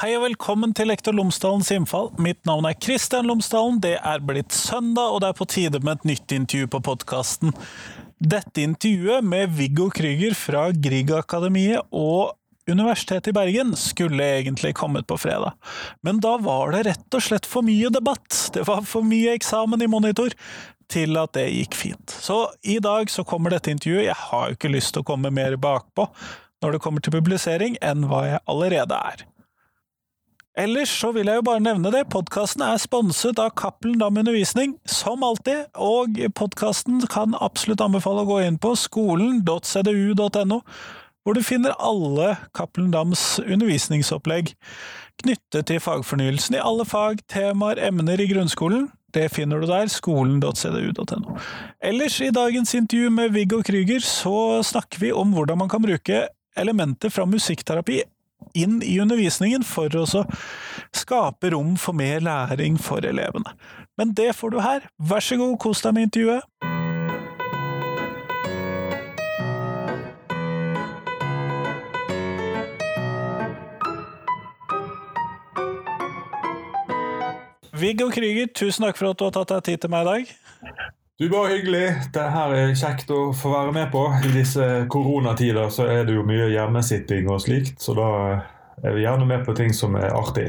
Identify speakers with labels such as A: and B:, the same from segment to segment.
A: Hei og velkommen til Lektor Lomsdalens innfall. Mitt navn er Kristian Lomsdalen. Det er blitt søndag, og det er på tide med et nytt intervju på podkasten. Dette intervjuet med Viggo Krüger fra Griegakademiet og Universitetet i Bergen skulle egentlig kommet på fredag, men da var det rett og slett for mye debatt. Det var for mye eksamen i monitor til at det gikk fint. Så i dag så kommer dette intervjuet. Jeg har jo ikke lyst til å komme mer bakpå når det kommer til publisering, enn hva jeg allerede er. Ellers så vil jeg jo bare nevne det, podkasten er sponset av Cappelen Dam Undervisning, som alltid, og podkasten kan absolutt anbefale å gå inn på skolen.cdu.no, hvor du finner alle Cappelen Dams undervisningsopplegg knyttet til fagfornyelsen i alle fag, temaer, emner i grunnskolen. Det finner du der, skolen.cdu.no. Ellers, i dagens intervju med Viggo Krüger, så snakker vi om hvordan man kan bruke elementer fra musikkterapi inn i undervisningen for å skape rom for mer læring for elevene. Men det får du her. Vær så god, kos deg med intervjuet. Viggo Krüger, tusen takk for at du har tatt deg tid til meg i dag.
B: Du, Bare hyggelig. Det her er kjekt å få være med på. I disse koronatider så er det jo mye hjemmesitting og slikt, så da er vi gjerne med på ting som er artig.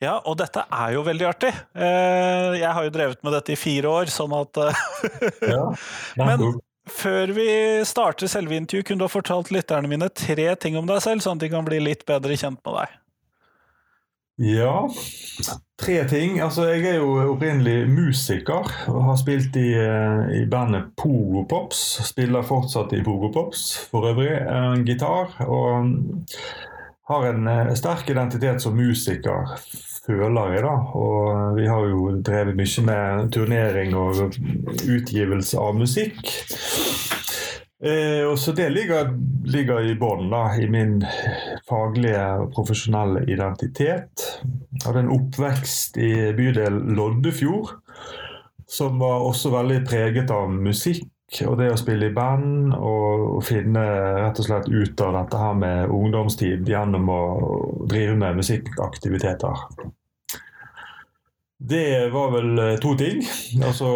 A: Ja, og dette er jo veldig artig. Eh, jeg har jo drevet med dette i fire år, sånn at eh, ja, Men før vi starter selve intervjuet, kunne du ha fortalt lytterne mine tre ting om deg selv, sånn at de kan bli litt bedre kjent med deg?
B: Ja, tre ting. Altså, jeg er jo opprinnelig musiker og har spilt i, eh, i bandet Pogo Pops. Spiller fortsatt i Pogo Pops for øvrig. En gitar. Og mm, har en eh, sterk identitet som musiker, føler jeg. da. Og vi har jo drevet mye med turnering og utgivelse av musikk. Eh, og så Det ligger, ligger i bunnen i min faglige og profesjonelle identitet. Jeg hadde en oppvekst i bydel Loddefjord, som var også veldig preget av musikk og det å spille i band og, og finne rett og slett ut av dette her med ungdomstid gjennom å drive med musikkaktiviteter. Det var vel eh, to ting. Altså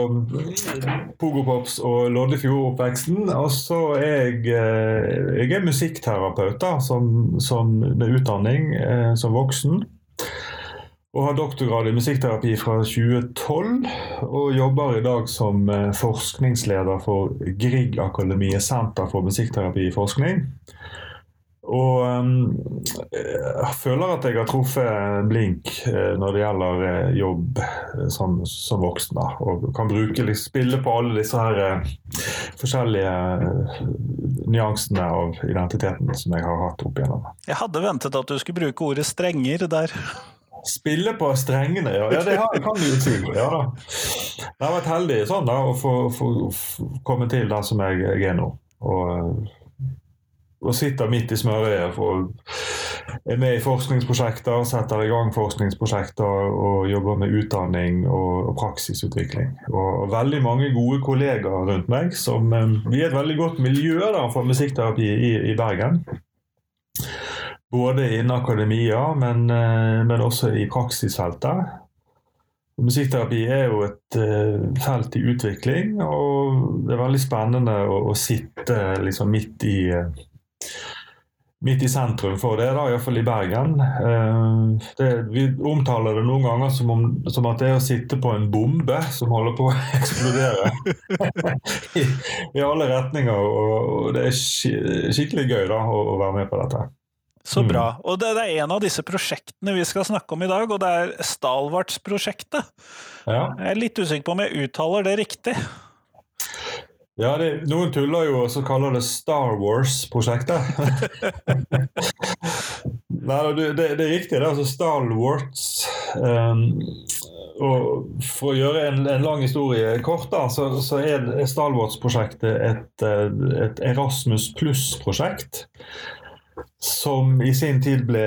B: Pogopops og Loddefjord-oppveksten. Og så er jeg, eh, jeg er musikkterapeut da, som, som med utdanning eh, som voksen. Og har doktorgrad i musikkterapi fra 2012. Og jobber i dag som eh, forskningsleder for Grieg-akademiet Senter for musikkterapi i forskning. Og um, jeg føler at jeg har truffet blink uh, når det gjelder uh, jobb uh, som, som, voksen. Og kan bruke, spille på alle disse her forskjellige nyansene av identiteten som jeg har hatt opp igjennom.
A: Jeg hadde ventet at du skulle bruke ordet strenger der.
B: Spille på strengene, ja. ja det har, kan du jo si. Ja, da. Jeg har vært heldig sånn da, å få, få, få komme til der som jeg, jeg er nå. Og og sitter midt i smørøyet er med i forskningsprosjekter, setter i gang forskningsprosjekter og jobber med utdanning og, praksisutvikling. Og, veldig mange gode kollegaer rundt meg. som eh, Vi er et veldig godt miljø da, for musikkterapi i, i Bergen. Både innen akademia, men, eh, men også i praksisfeltet. Musikkterapi er jo et uh, felt i utvikling, og det er veldig spennende å, å sitte liksom midt i midt i sentrum for det, da, iallfall i Bergen. Eh, det, vi omtaler det noen ganger som, om, som, at det er å sitte på en bombe som holder på å eksplodere I, I, alle retninger. Og, det er skikkelig gøy da, å, å være med på dette.
A: Så bra. Mm. Og det, det, er en av disse prosjektene vi skal snakke om i dag, og det er Stalvarts-prosjektet. Ja. Jeg er litt usikker på om jeg uttaler det riktig.
B: Ja, det, noen tuller jo og så kaller det Star Wars-prosjektet. Nei, det, det, er riktig. Det er altså Star Wars. Um, og For å gjøre en, en lang historie kort, da, så, så er Star Wars-prosjektet et, et, Erasmus pluss-prosjekt. Som i sin tid ble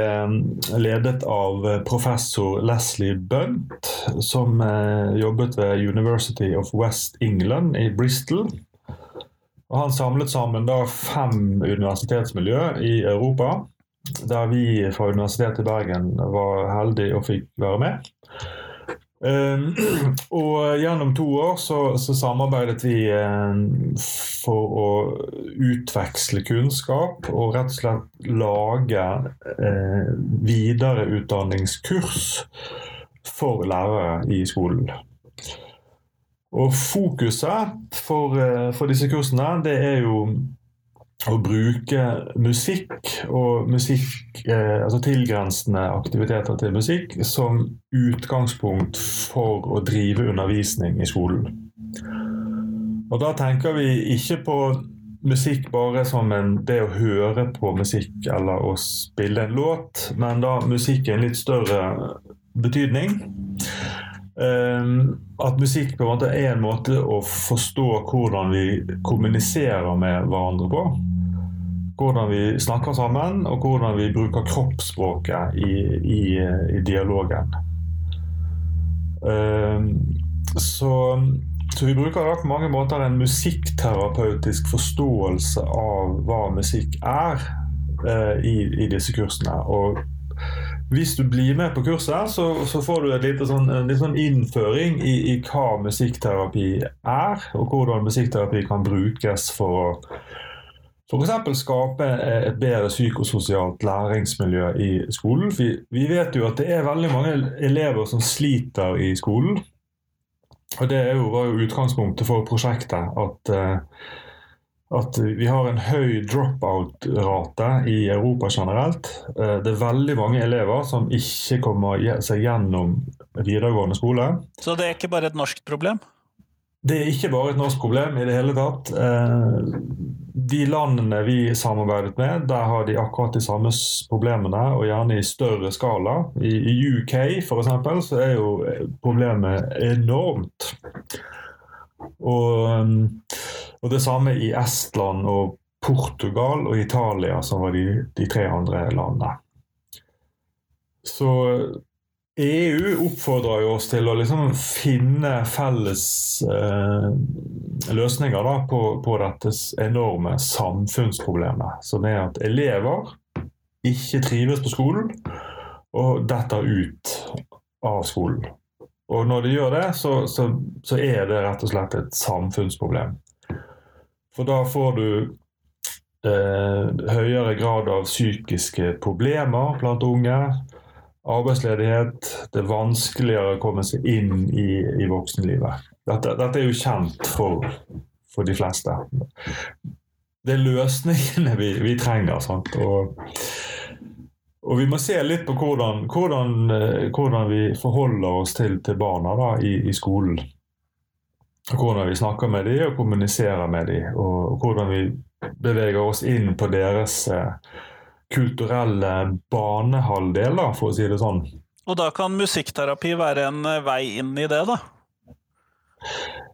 B: ledet av professor Leslie Bunt, som eh, jobbet ved University of West England i Bristol. Og han samlet sammen da fem universitetsmiljø i Europa. der vi fra Universitetet i Bergen var heldige og fikk være med. Um, og gjennom to år så, så samarbeidet vi um, for å utveksle kunnskap og rett og slett lage uh, videreutdanningskurs for lærere i skolen. Og fokuset for, uh, for disse kursene det er jo å bruke musikk og musikk, eh, altså tilgrensende aktiviteter til musikk som utgangspunkt for å drive undervisning i skolen. Og da tenker vi ikke på musikk bare som en, det å høre på musikk eller å spille en låt, men da musikk i en litt større betydning. Um, at musikk på en måte er en måte å forstå hvordan vi kommuniserer med hverandre på hvordan vi snakker sammen, og hvordan vi bruker kroppsspråket i, i, i dialogen. Uh, så, så, vi bruker da på mange måter en musikkterapeutisk forståelse av hva musikk er uh, i, i, disse kursene. Og hvis du blir med på kurset, så, så får du sånn, en litt sånn innføring i, i hva musikkterapi er, og hvordan musikkterapi kan brukes for å F.eks. skape et bedre psykososialt læringsmiljø i skolen. Vi, vi, vet jo at det er veldig mange elever som sliter i skolen. Og det jo, var jo utgangspunktet for prosjektet. At, eh, at vi har en høy drop-out-rate i Europa generelt. Eh, det er veldig mange elever som ikke kommer seg gjennom videregående skole.
A: Så det er ikke bare et norsk problem?
B: Det er ikke bare et norsk problem i det hele tatt. Eh, de landene vi samarbeidet med, der har de akkurat de samme problemene, og gjerne i større skala. I, UK f.eks. så er jo problemet enormt. Og, og, det samme i Estland og Portugal og Italia, som var de, de tre andre landene. Så EU oppfordrer jo oss til å liksom finne felles eh, løsninger da, på, på, dette enorme samfunnsproblemet. Som er at elever ikke trives på skolen og detter ut av skolen. Og når de gjør det, så, så, så er det rett og slett et samfunnsproblem. For da får du eh, høyere grad av psykiske problemer blant unge arbeidsledighet. Det er vanskeligere å komme seg inn i, i voksenlivet. Dette, dette, er jo kjent for, for, de fleste. Det er løsningene vi, vi trenger. Og, og, vi må se litt på hvordan, hvordan, hvordan vi forholder oss til, til barna da, i, i, skolen. Hvordan vi snakker med dem og kommuniserer med dem. Og, hvordan vi beveger oss inn på deres eh, kulturelle banehalvdeler, for å si det sånn.
A: Og da kan musikkterapi være en eh, vei inn i det, da?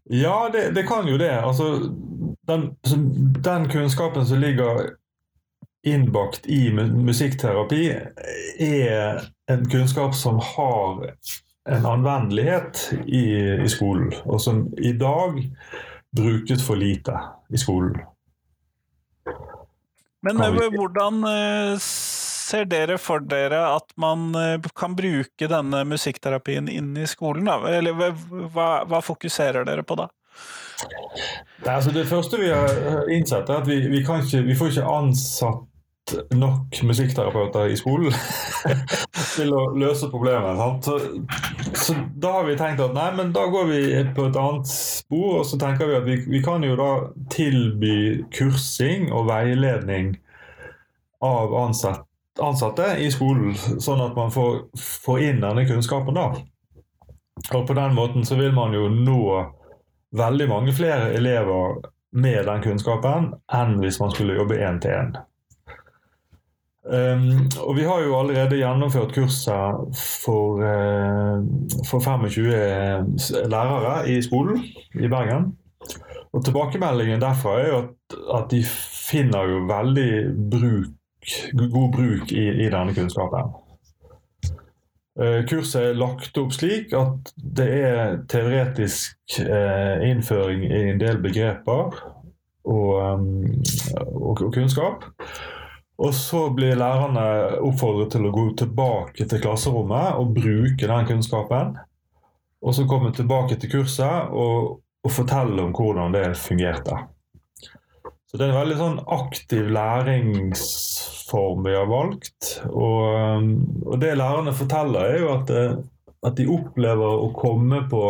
B: Ja, det, det kan jo det. Altså, den, den, kunnskapen som ligger innbakt i musikkterapi, er en kunnskap som har en anvendelighet i, i skolen, og som i dag brukes for lite i skolen.
A: Men hvordan eh, ser dere for dere at man eh, kan bruke denne musikkterapien inn i skolen? Da? Eller hva, hva fokuserer dere på da?
B: Det, altså det første vi har innsett, er at vi, vi, ikke, vi får ikke ansatt nok musikkterapeuter i skolen til å løse problemet. Så, så, da har vi tenkt at nei, men da går vi på et annet spor. Og så tenker vi at vi, vi kan jo da tilby kursing og veiledning av ansatte, ansatte i skolen, sånn at man får, får inn denne kunnskapen da. Og på den måten så vil man jo nå veldig mange flere elever med den kunnskapen enn hvis man skulle jobbe én til én. Um, og vi har jo allerede gjennomført kurset for, uh, for 25 lærere i skolen i Bergen. Og tilbakemeldingen derfra er jo at, at de finner jo veldig bruk, god bruk i, i denne kunnskapen. Uh, kurset er lagt opp slik at det er teoretisk innføring i en del begreper og, um, og, og kunnskap. Og så blir lærerne oppfordret til å gå tilbake til klasserommet og bruke den kunnskapen. Og så komme tilbake til kurset og, og fortelle om hvordan det fungerte. Så det er en veldig sånn aktiv læringsform vi har valgt. Og, og det lærerne forteller, er jo at, at de opplever å komme på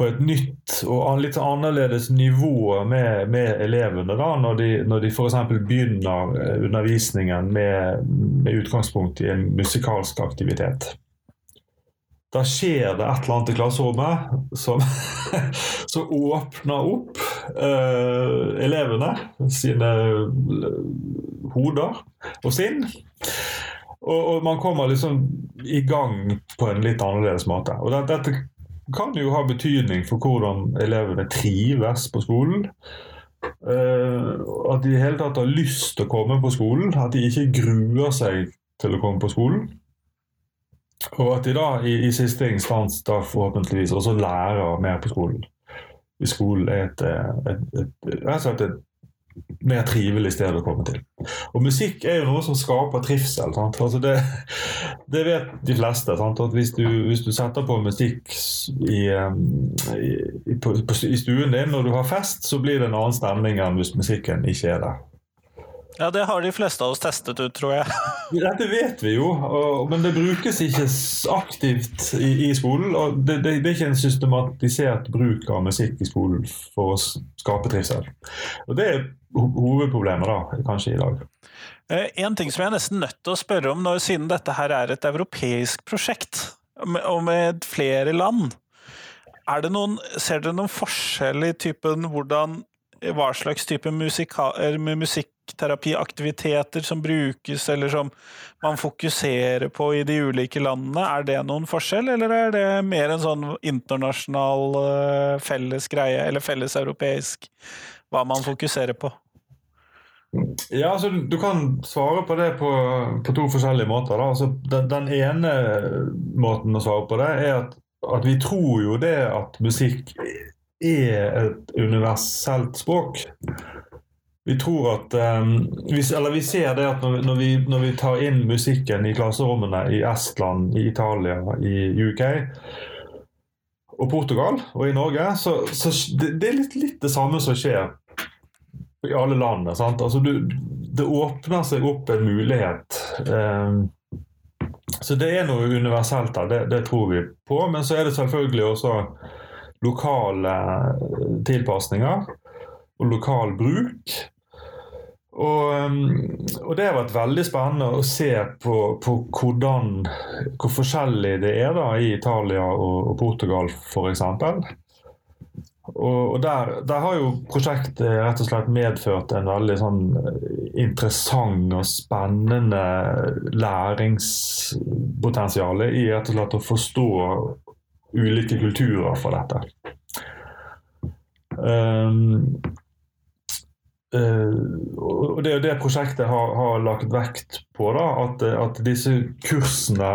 B: på et nytt og litt annerledes nivå med, med elevene da, når de, når de f.eks. begynner eh, undervisningen med, med, utgangspunkt i en musikalsk aktivitet. Da skjer det et eller annet i klasserommet som, som åpner opp uh, elevene sine hoder og sinn. Og, og, man kommer liksom i gang på en litt annerledes måte. Og det, dette kan jo ha betydning for hvordan elevene trives på skolen. Uh, at de i hele tatt har lyst til å komme på skolen. At de ikke gruer seg til å komme på skolen. Og at de da i, i siste instans da forhåpentligvis også lærer mer på skolen. I skolen er et, et, et, et, et mer trivelig sted å komme til. Og musikk er jo noe som skaper trivsel. Altså det, det, vet de fleste. Sant? At hvis du, hvis du, setter på musikk i, i, på, i, stuen din når du har fest, så blir det en annen stemning enn hvis musikken ikke er der.
A: Ja, det har de fleste av oss testet ut, tror jeg.
B: Dette vet vi jo, men det brukes ikke aktivt i, i skolen. og det, det, det, er ikke en systematisert bruk av musikk i skolen for å skape trivsel. Og Det er hovedproblemet da, kanskje i dag.
A: Eh, en ting som jeg er nesten nødt til å spørre om, når, siden dette her er et europeisk prosjekt, og med flere land. Det noen, ser dere noen forskjell i typen hvordan hva slags type musika, musikkterapiaktiviteter som brukes, eller som man fokuserer på i de ulike landene. Er det noen forskjell, eller er det mer en sånn internasjonal eh, felles greie, eller felleseuropeisk, hva man fokuserer på?
B: Ja, altså Du kan svare på det på, på to forskjellige måter. Altså, den, den, ene måten å svare på det er at, at vi tror jo det at musikk er et universelt språk. Vi tror at um, vi, Eller vi ser det at når vi, når vi, tar inn musikken i klasserommene i Estland, i Italia, i UK og Portugal og i Norge, så, så det, det, er litt, litt, det samme som skjer i alle landene. Altså, du, det åpner seg opp en mulighet. Um, så det er noe universelt der, det, det tror vi på. Men så er det selvfølgelig også lokale eh, tilpasninger og lokal bruk. Og, um, og, det har vært veldig spennende å se på, på hvordan, hvor forskjellig det er da i Italia og, og Portugal f.eks. Og, og der, der, har jo prosjektet rett og slett medført en veldig sånn interessant og spennende læringspotensial i rett og slett å forstå ulike kulturer for dette. Um, og Det er jo det prosjektet har, har lagt vekt på. da, at, at, disse kursene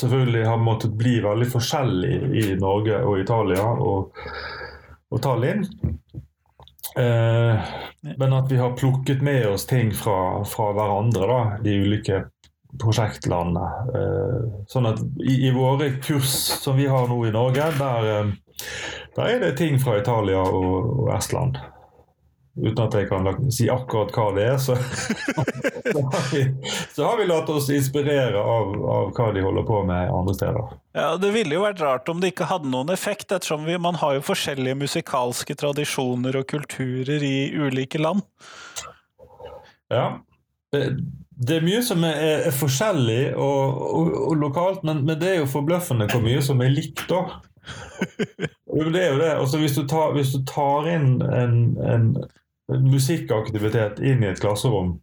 B: selvfølgelig har måttet bli veldig forskjellige i Norge og Italia og, og Tallinn. Uh, men at vi har plukket med oss ting fra, fra hverandre, da, de ulike prosjektlandene. Eh, sånn at i, i, våre kurs som vi har nå i Norge, der, eh, der er det ting fra Italia og, og, Estland. Uten at jeg kan si akkurat hva det er, så, så, har, vi, så har vi latt oss inspirere av, av, hva de holder på med andre steder.
A: Ja, Det ville jo vært rart om det ikke hadde noen effekt, ettersom vi, man har jo forskjellige musikalske tradisjoner og kulturer i ulike land.
B: Ja, det er mye som er, er forskjellig og, og, og lokalt, men, men, det er jo forbløffende hvor mye som er likt, da. det er jo det. Altså, hvis, du tar, hvis du tar inn en, en, en, musikkaktivitet inn i et klasserom,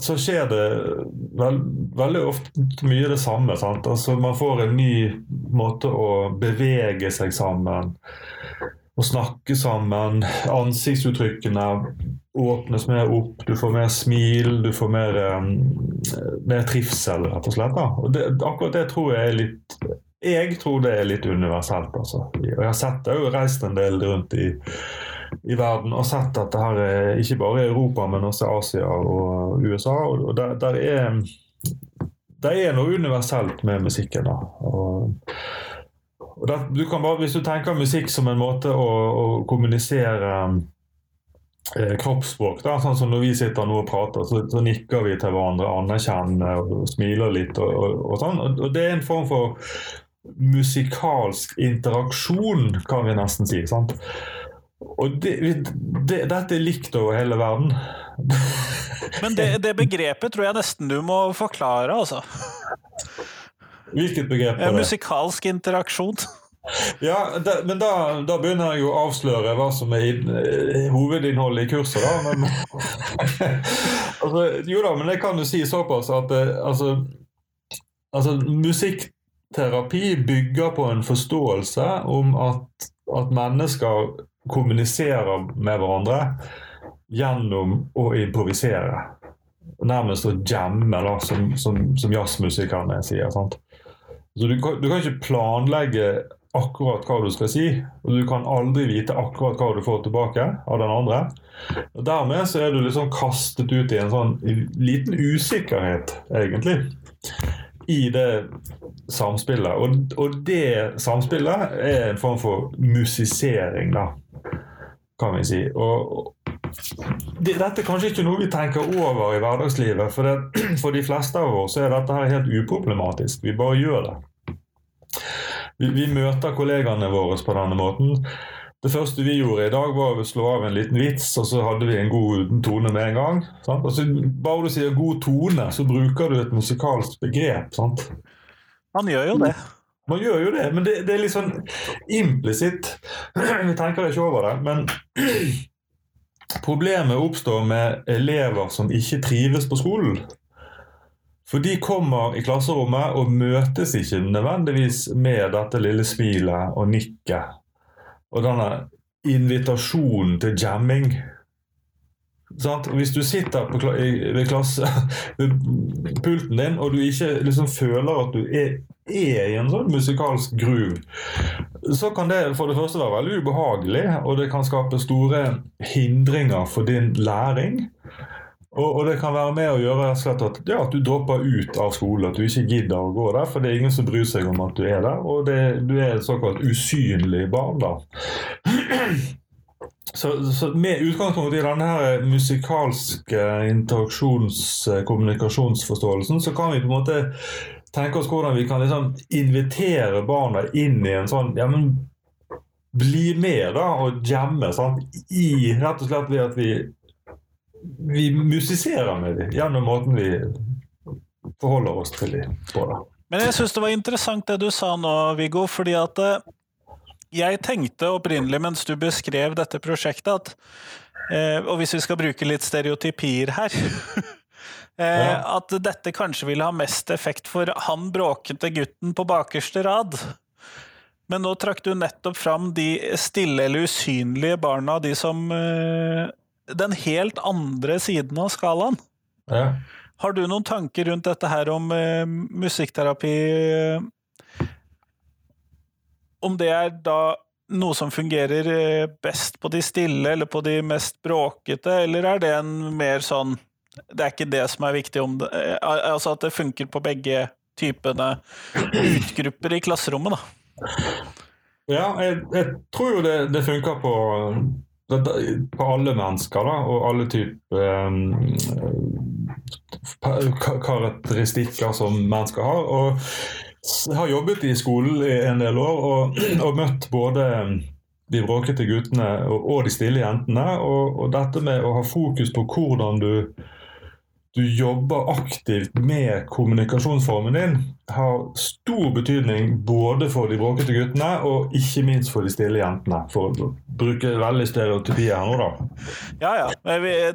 B: så skjer det veld, veldig ofte mye det samme. Altså, man får en ny måte å bevege seg sammen å snakke sammen. Ansiktsuttrykkene åpnes mer opp, du får mer smil, du får mer, um, mer trivsel, rett og slett. Og det, akkurat det tror jeg er litt Jeg tror det er litt universelt, altså. Og jeg har sett det, jeg har reist en del rundt i, i verden og sett at det her er ikke bare Europa, men også Asia og USA. og der, der er det er noe universelt med musikken. da. Og, og der, du bare, hvis du tenker musikk som en måte å, å kommunisere eh, kroppsspråk, da, sånn som når vi sitter nå og prater, så, så nikker vi til hverandre, anerkjenner og, smiler litt. Og, og sånn. Og det er en form for musikalsk interaksjon, kan vi nesten si. sant? Og det, det, dette er likt over hele verden.
A: Men det, det, begrepet tror jeg nesten du må forklare, altså.
B: Hvilket begrep?
A: det? Musikalsk interaksjon.
B: Ja, det, men da, da, begynner jeg å avsløre hva som er eh, hovedinnholdet i kurset, da. Men, altså, jo da, men jeg kan jo si såpass at eh, altså, altså musikkterapi bygger på en forståelse om at, at mennesker kommuniserer med hverandre gjennom å improvisere. Nærmest å jamme, da, som, som, som jazzmusikerne sier. Sant? Så du, du, kan ikke planlegge akkurat hva du skal si, og du kan aldri vite akkurat hva du får tilbake av den andre. Og Dermed så er du liksom kastet ut i en sånn liten usikkerhet, egentlig i det samspillet. Og, og, det samspillet er en form for musisering, da, kan vi si. Og, det, dette er kanskje ikke noe vi tenker over i hverdagslivet. For, det, for de fleste av oss er dette her helt uproblematisk. Vi bare gjør det. Vi, vi møter kollegaene våre på denne måten. Det første vi gjorde i dag, var å slå av en liten vits, og så hadde vi en god tone med en gang. Sant? Altså, bare du sier 'god tone', så bruker du et musikalsk begrep. sant?
A: Man gjør jo det.
B: Man gjør jo det, men det, det er litt sånn implisitt. Vi tenker ikke over det. Men problemet oppstår med elever som ikke trives på skolen. For de kommer i klasserommet og møtes ikke nødvendigvis med dette lille smilet og nikket og denne invitasjonen til jamming. Sant? Hvis du sitter på, ved klassepulten din og du ikke liksom føler at du er, er, i en sånn musikalsk groove, så kan det for det første være veldig ubehagelig, og det kan skape store hindringer for din læring. Og, og, det kan være med å gjøre at, ja, at, du dropper ut av skolen, at du ikke gidder å gå der. For det er ingen som bryr seg om at du er der, og det, du er et såkalt usynlig barn. da. Så, så, med utgangspunkt i denne her musikalske interaksjons-, kommunikasjonsforståelsen, så kan vi på en måte tenke oss hvordan vi kan liksom invitere barna inn i en sånn ja, men Bli med da, og jamme. Sant? I, rett og slett ved at vi vi musiserer med dem gjennom måten vi forholder oss til dem på.
A: Men jeg syns det var interessant det du sa nå, Viggo. fordi at eh, jeg tenkte opprinnelig mens du beskrev dette prosjektet, at eh, Og hvis vi skal bruke litt stereotypier her eh, At dette kanskje ville ha mest effekt for han bråkete gutten på bakerste rad. Men nå trakk du nettopp fram de stille eller usynlige barna, de som den helt andre siden av skalaen.
B: Ja.
A: Har du noen tanker rundt dette her om uh, musikkterapi Om det er da noe som fungerer eh, best på de stille eller på de mest bråkete, eller er det en mer sånn Det er ikke det som er viktig om det eh, Altså at det funker på begge typene utgrupper i klasserommet, da.
B: Ja, jeg, jeg tror jo det, det funker på på alle mennesker da, og alle typer um, karakteristikker som mennesker har. Og jeg har jobbet i skolen i en del år og, og møtt både de bråkete guttene og, og de stille jentene. Og, og, dette med å ha fokus på hvordan du du jobber aktivt med kommunikasjonsformen din, har stor betydning både for de bråkete guttene og ikke minst for de stille jentene. For å bruke veldig stereotypier her nå, da.
A: Ja ja.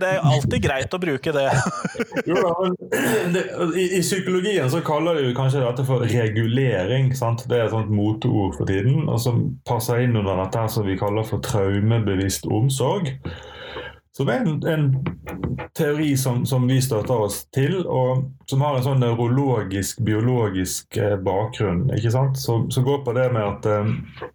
A: Det er alltid greit å bruke det.
B: jo da, men det, i, i, psykologien så kaller de kanskje dette for regulering. Sant? Det er et sånt moteord for tiden, og som passer inn under dette som vi kaller for traumebevisst omsorg. Som er en, en teori som, som, vi støtter oss til, og som har en sånn nevrologisk, biologisk eh, bakgrunn. ikke sant? Som, som går på det med at eh,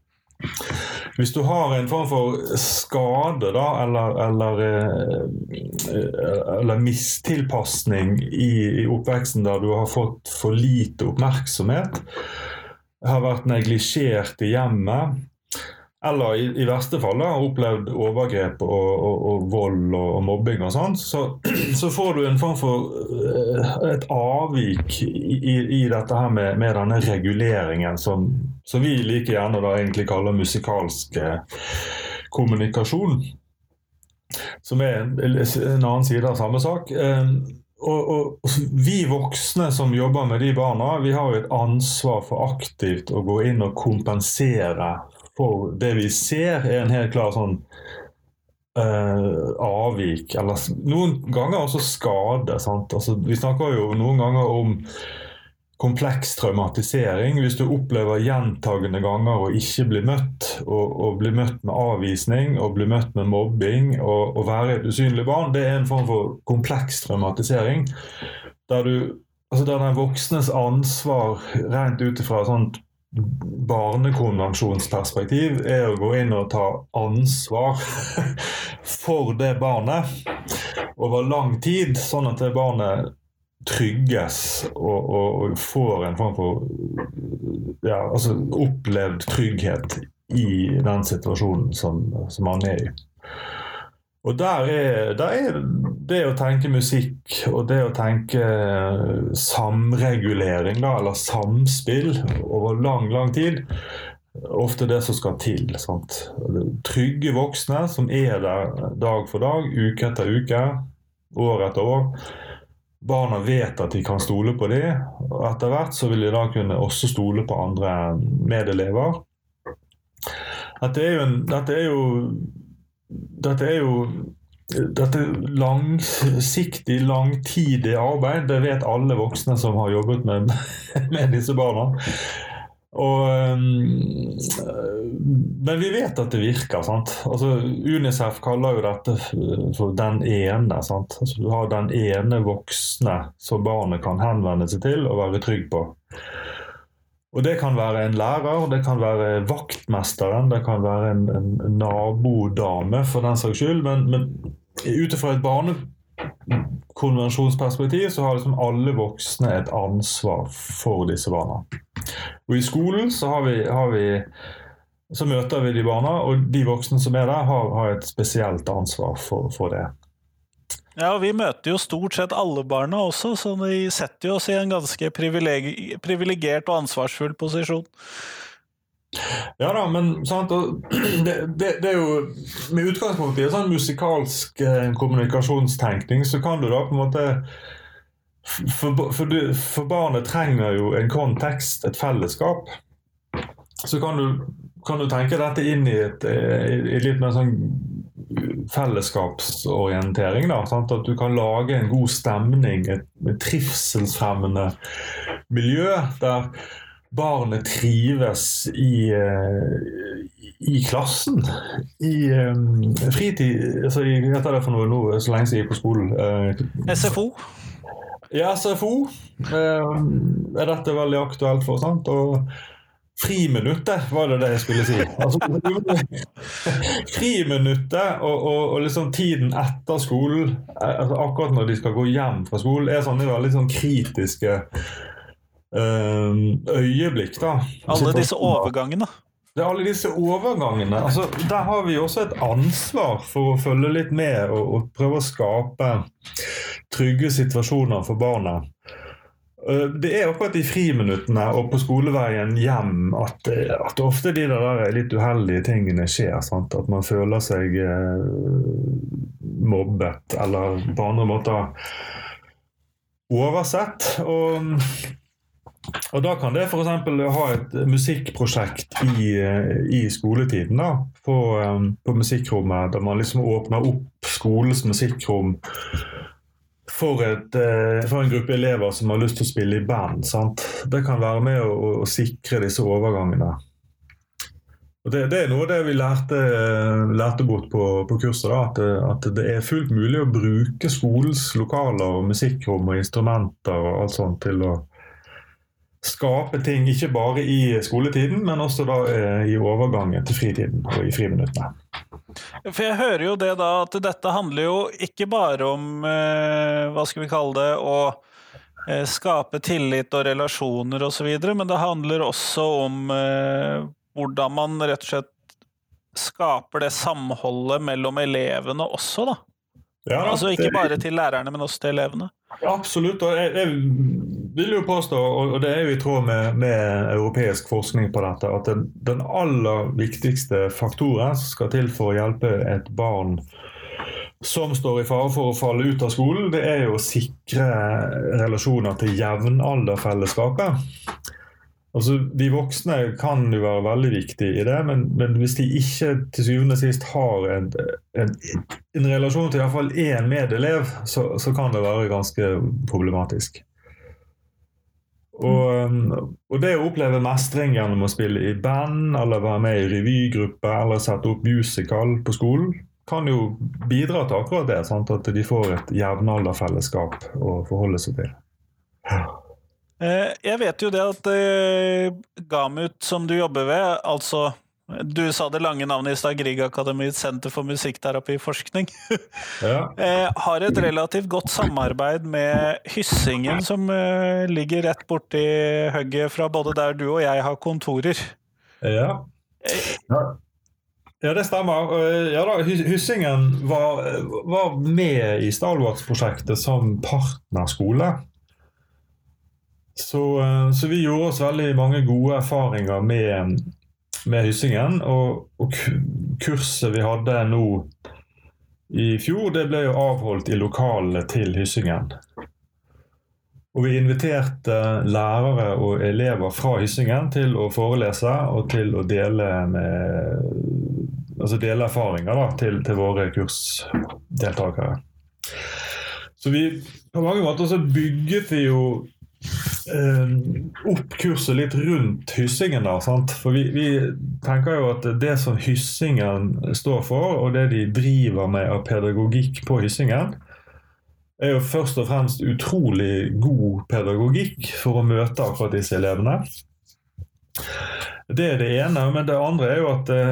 B: hvis du har en form for skade da, eller, eller, eh, eller mistilpasning i, i, oppveksten der du har fått for lite oppmerksomhet, har vært neglisjert i hjemmet, eller i, i verste fall har opplevd overgrep og, og, og vold og, og, mobbing og sånt, så, så, får du en form for uh, et avvik i, i, dette her med, med denne reguleringen som, som, vi like gjerne da egentlig kaller musikalsk kommunikasjon. Som er en, en annen side av samme sak. Uh, og, og, Vi voksne som jobber med de barna, vi har jo et ansvar for aktivt å gå inn og kompensere for det vi ser, er en helt klar sånn uh, avvik. Eller noen ganger også skade. Altså, vi snakker jo noen ganger om kompleks traumatisering. Hvis du opplever gjentagende ganger å ikke bli møtt, og, og bli møtt med avvisning og bli møtt med mobbing og, og være et usynlig barn, det er en form for kompleks traumatisering. Der, du, altså der den voksnes ansvar rent ut ifra sånt barnekonvensjonsperspektiv er å gå inn og ta ansvar for det barnet over lang tid, sånn at det barnet trygges og, og, og får en form for ja, altså opplevd trygghet i den situasjonen som, som han er i. Og der er, der er, det å tenke musikk og det å tenke samregulering, da, eller samspill, over lang, lang tid, ofte det som skal til. Sant? Trygge voksne som er der dag for dag, uke etter uke, år etter år. Barna vet at de kan stole på dem, etter hvert så vil de da kunne også stole på andre medelever. Dette er jo, en, dette er jo dette er jo dette langsiktig, langtidig arbeid. Det vet alle voksne som har jobbet med, med disse barna. Og, um, men vi vet at det virker. Altså, Unicef kaller jo dette for 'den ene'. Altså, du har den ene voksne som barnet kan henvende seg til og være trygg på. Og Det kan være en lærer, det kan være vaktmesteren, det kan være en, en nabodame for den saks skyld. Men, men ut ifra et barnekonvensjonsperspektiv så har liksom alle voksne et ansvar for disse barna. Og I skolen så, har vi, har vi, så møter vi de barna, og de voksne som er der, har, har et spesielt ansvar for, for det.
A: Ja, og Vi møter jo stort sett alle barna også, så de setter jo oss i en ganske privilegert og ansvarsfull posisjon.
B: Ja da, men sant, det, det, det, er jo Med utgangspunkt i en sånn musikalsk eh, kommunikasjonstenkning, så kan du da på en måte for, for, du, for, barnet trenger jo en kontekst, et fellesskap. Så kan du, kan du tenke dette inn i et, eh, i, i litt mer sånn fellesskapsorientering. Da, sant? At du kan lage en god stemning, et, et trivselsfremmende miljø der barnet trives i, uh, i klassen. I um, fritid altså, Hva heter det for noe nå så lenge siden jeg gikk på skolen?
A: Uh, SFO?
B: Ja, SFO er dette veldig aktuelt for. sant? Og Friminuttet, var det det jeg skulle si. Altså, friminuttet og, og, og, liksom tiden etter skolen, eh, altså akkurat når de skal gå hjem fra skolen, er sånne veldig sånn kritiske øh, øyeblikk. da.
A: Alle disse overgangene.
B: Det er alle disse overgangene. Altså, der har vi også et ansvar for å følge litt med og, og prøve å skape trygge situasjoner for barna. Eh, det er akkurat i friminuttene og på skoleveien hjem at, eh, at ofte de der litt uheldige tingene skjer. Sant? At man føler seg eh, mobbet eller på andre måter oversett. Og, og da kan det f.eks. ha et musikkprosjekt i, i skoletiden da, på, på musikkrommet, der man liksom åpner opp skolens musikkrom for, et, eh, for, en gruppe elever som har lyst til å spille i band. Sant? Det kan være med å, å sikre disse overgangene. Og det, det, er noe det vi lærte, lærte bort på, på kurset. Da, at, at, det er fullt mulig å bruke skolens lokaler musikkrom og instrumenter og alt sånt til å skape ting ikke bare i skoletiden, men også da eh, i overgangen til fritiden og i friminuttene.
A: For jeg hører jo det da at dette handler jo ikke bare om eh, hva skal vi kalle det å eh, skape tillit og relasjoner osv., men det handler også om hvordan man rett og slett skaper det samholdet mellom elevene også, da.
B: Ja,
A: altså ikke bare til lærerne, men også til elevene.
B: Absolutt. og jeg, jeg vil jo påstå, og det er jo i tråd med, med europeisk forskning på dette, at den, den aller viktigste faktoren som skal til for å hjelpe et barn som står i fare for å falle ut av skolen, det er jo å sikre relasjoner til jevnalderfellesskapet. Altså, De voksne kan jo være veldig viktige i det, men, men hvis de ikke til syvende og sist har en, en, en relasjon til iallfall én medelev, så, så kan det være ganske problematisk. Og, um, og det å oppleve mestring gjennom å spille i band, eller være med i revygruppe, eller sette opp musical på skolen, kan jo bidra til akkurat det. Sant? At de får et jevnalderfellesskap å forholde seg til.
A: Eh, Jeg vet jo det at eh, Gamut, som du jobber ved, altså Du sa det lange navnet i stad, Griegakademiets senter for musikkterapiforskning,
B: Ja.
A: eh, har et relativt godt samarbeid med Hyssingen, som eh, ligger rett borti hugget fra både der du og jeg har kontorer.
B: Ja. ja. Ja, det stemmer. Eh, Ja da, Hyssingen var, var med i Stalwarts-prosjektet som partnerskole. Så, eh, så vi gjorde oss veldig mange gode erfaringer med, med Hyssingen. Og, og kurset vi hadde nå i fjor, det ble jo avholdt i lokalene til Hyssingen. Og vi inviterte lærere og elever fra Hyssingen til å forelese og til å dele, med, altså dele erfaringer da, til, til våre kursdeltakere. Så vi, på mange måter så bygget vi jo opp kurset litt rundt Hyssingen. da, sant? For vi, vi tenker jo at det som Hyssingen står for, og det de driver med av pedagogikk på Hyssingen, er jo først og fremst utrolig god pedagogikk for å møte akkurat disse elevene. Det er det ene. Men det andre er jo at det,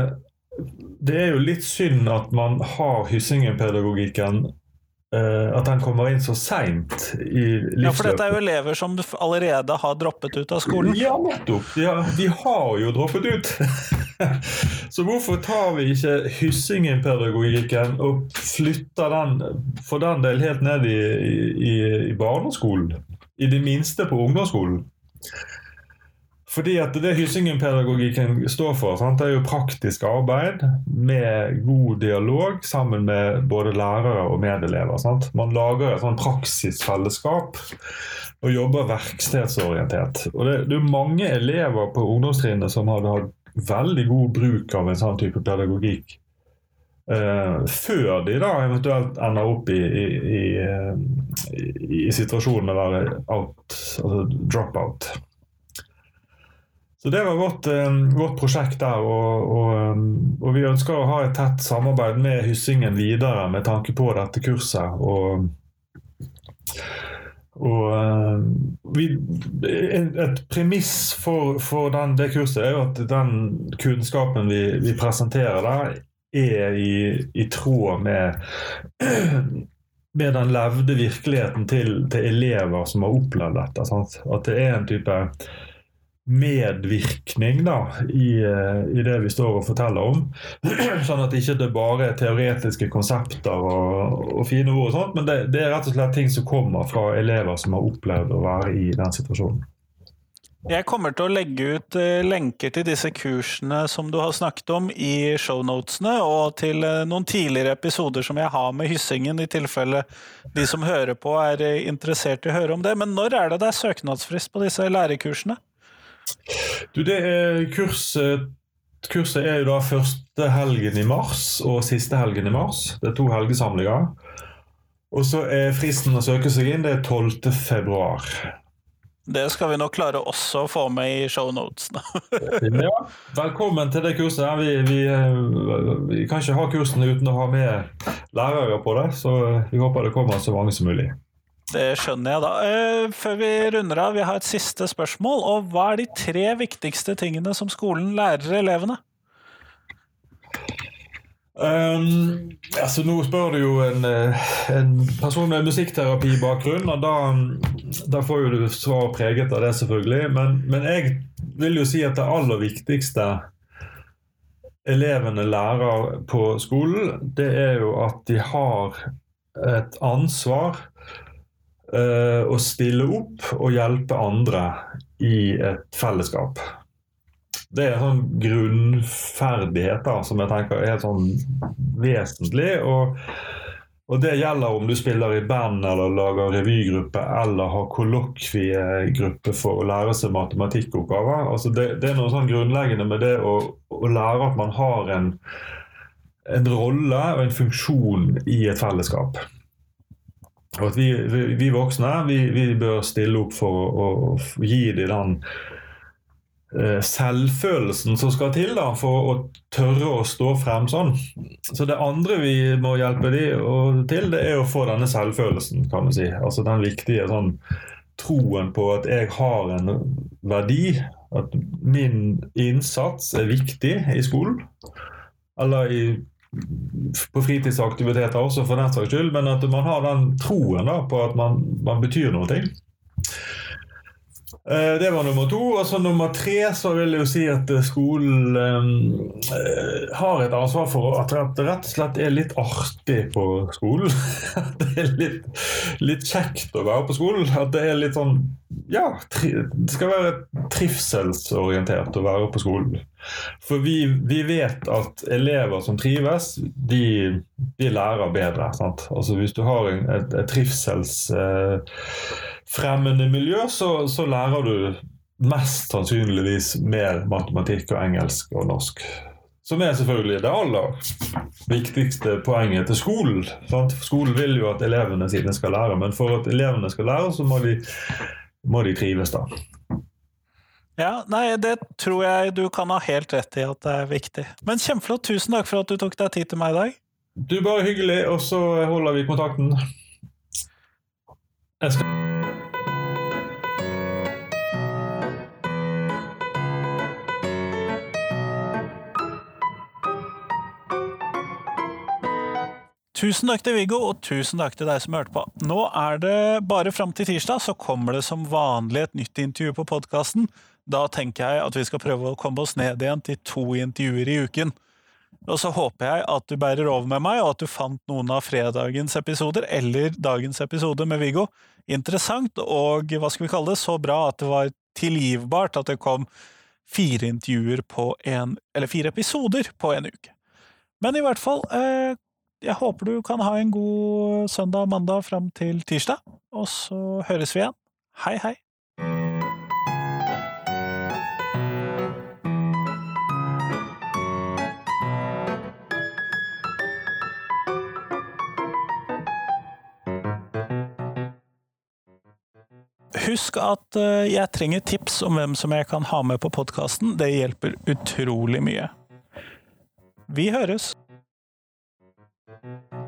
B: det er jo litt synd at man har Hyssingen-pedagogikken eh, At han kommer inn så seint i livsløpet.
A: Ja, for dette er jo elever som allerede har droppet ut av skolen.
B: Ja, nettopp. Ja, de har jo droppet ut. Så hvorfor tar vi ikke Hyssingen-pedagogikken og flytter den for den del helt ned i, i, i barneskolen? I det minste på ungdomsskolen? Fordi at det Hyssingen-pedagogikken står for, sant, det er jo praktisk arbeid med god dialog sammen med både lærere og medelever. Sant? Man lager et sånn praksisfellesskap og jobber verkstedsorientert. Og det, det er mange elever på ungdomstrinnet som hadde hatt veldig god bruk av en sånn type pedagogikk. Uh, før de da eventuelt ender opp i, i, i, eh, i, i situasjonen med å være out, altså drop-out. Så Det var vårt, eh, vårt prosjekt der, og, og, eh, og vi ønsker å ha et tett samarbeid med Hyssingen videre med tanke på dette kurset. og og eh, vi, Et premiss for, for den, det kurset er jo at den kunnskapen vi, vi presenterer der, er i, i tråd med, med den levde virkeligheten til, til elever som har opplevd dette. Sant? At det er en type medvirkning da, i, eh, i det vi står og forteller om. Sånn at det ikke det bare er teoretiske konsepter og, og fine ord, og sånt, men det, det er rett og slett ting som kommer fra elever som har opplevd å være i den situasjonen.
A: Jeg kommer til å legge ut eh, lenker til disse kursene som du har snakket om i shownotene, og til eh, noen tidligere episoder som jeg har med Hyssingen, i tilfelle de som hører på er interessert i å høre om det. Men når er det det er søknadsfrist på disse lærerkursene?
B: Du, det er kurset, kurset er jo da første helgen i mars og siste helgen i mars. Det er to helgesamlinger. Og så er fristen å søke seg inn, det er 12. februar.
A: Det skal vi nok klare også å få med i shownotene.
B: Ja, velkommen til det kurset. Vi, vi, eh, vi kan ikke ha kursene uten å ha med lærere på det, så vi håper det kommer så mange som mulig.
A: Det skjønner jeg, da. Eh, før vi runder av, vi har et siste spørsmål. Og hva er de tre viktigste tingene som skolen lærer elevene?
B: Um, altså Nå spør du jo en, eh, en person med musikkterapibakgrunn, og da, da, får jo du svar preget av det, selvfølgelig. Men, men, jeg vil jo si at det aller viktigste elevene lærer på skolen, det er jo at de har et ansvar å stille opp og hjelpe andre i et fellesskap. Det er sånn grunnferdigheter som jeg tenker er sånn vesentlig. Og, og, det gjelder om du spiller i band eller lager revygruppe eller har kollokviegruppe for å lære seg matematikkoppgaver. Altså det, det, er noe sånn grunnleggende med det å, å lære at man har en, en rolle og en funksjon i et fellesskap. Og at vi, vi, voksne vi, vi, bør stille opp for å, å gi dem den Eh, selvfølelsen som skal til da, for å tørre å stå frem sånn. Så det andre vi må hjelpe dem til, det er å få denne selvfølelsen, kan du si. Altså den viktige sånn troen på at jeg har en verdi, at min innsats er viktig i skolen. Eller i, på fritidsaktiviteter også, for den saks skyld. Men at man har den troen da, på at man, man betyr noe. Eh, det var nummer to. Og så nummer tre så vil jeg jo si at skolen eh, har et ansvar for at det rett og slett er litt artig på skolen. At det er litt, litt, kjekt å være på skolen. At det er litt sånn Ja, det skal være trivselsorientert å være på skolen. For vi, vi vet at elever som trives, de, de lærer bedre. Altså Hvis du har et, et trivselsfremmende Eh, miljø, så, så lærer du mest sannsynligvis mer matematikk og engelsk og norsk. Som er selvfølgelig det aller viktigste poenget til skolen. Sant? Skolen vil jo at elevene sine skal lære, men for at elevene skal lære, så må de, må de trives, da.
A: Ja, nei, det tror jeg du kan ha helt rett i at det er viktig. Men kjempeflott. Tusen takk for at du tok deg tid til meg i dag.
B: Du, bare hyggelig, og så holder vi kontakten. Jeg skal
A: Tusen takk til Viggo, og tusen takk til deg som hørte på. Nå er det bare fram til tirsdag, så kommer det som vanlig et nytt intervju på podkasten. Da tenker jeg at vi skal prøve å komme oss ned igjen til to intervjuer i uken. Og så håper jeg at du bærer over med meg, og at du fant noen av fredagens episoder, eller dagens episode med Viggo, interessant, og hva skal vi kalle det, så bra at det var tilgivbart at det kom fire intervjuer på en Eller fire episoder på en uke. Men i hvert fall, eh, jeg håper du kan ha en god søndag og mandag fram til tirsdag, og så høres vi igjen. Hei, hei! Husk at eh, jeg trenger tips om hvem som jeg kan ha med på podkasten. Det hjelper utrolig mye. Vi høres! Thank you.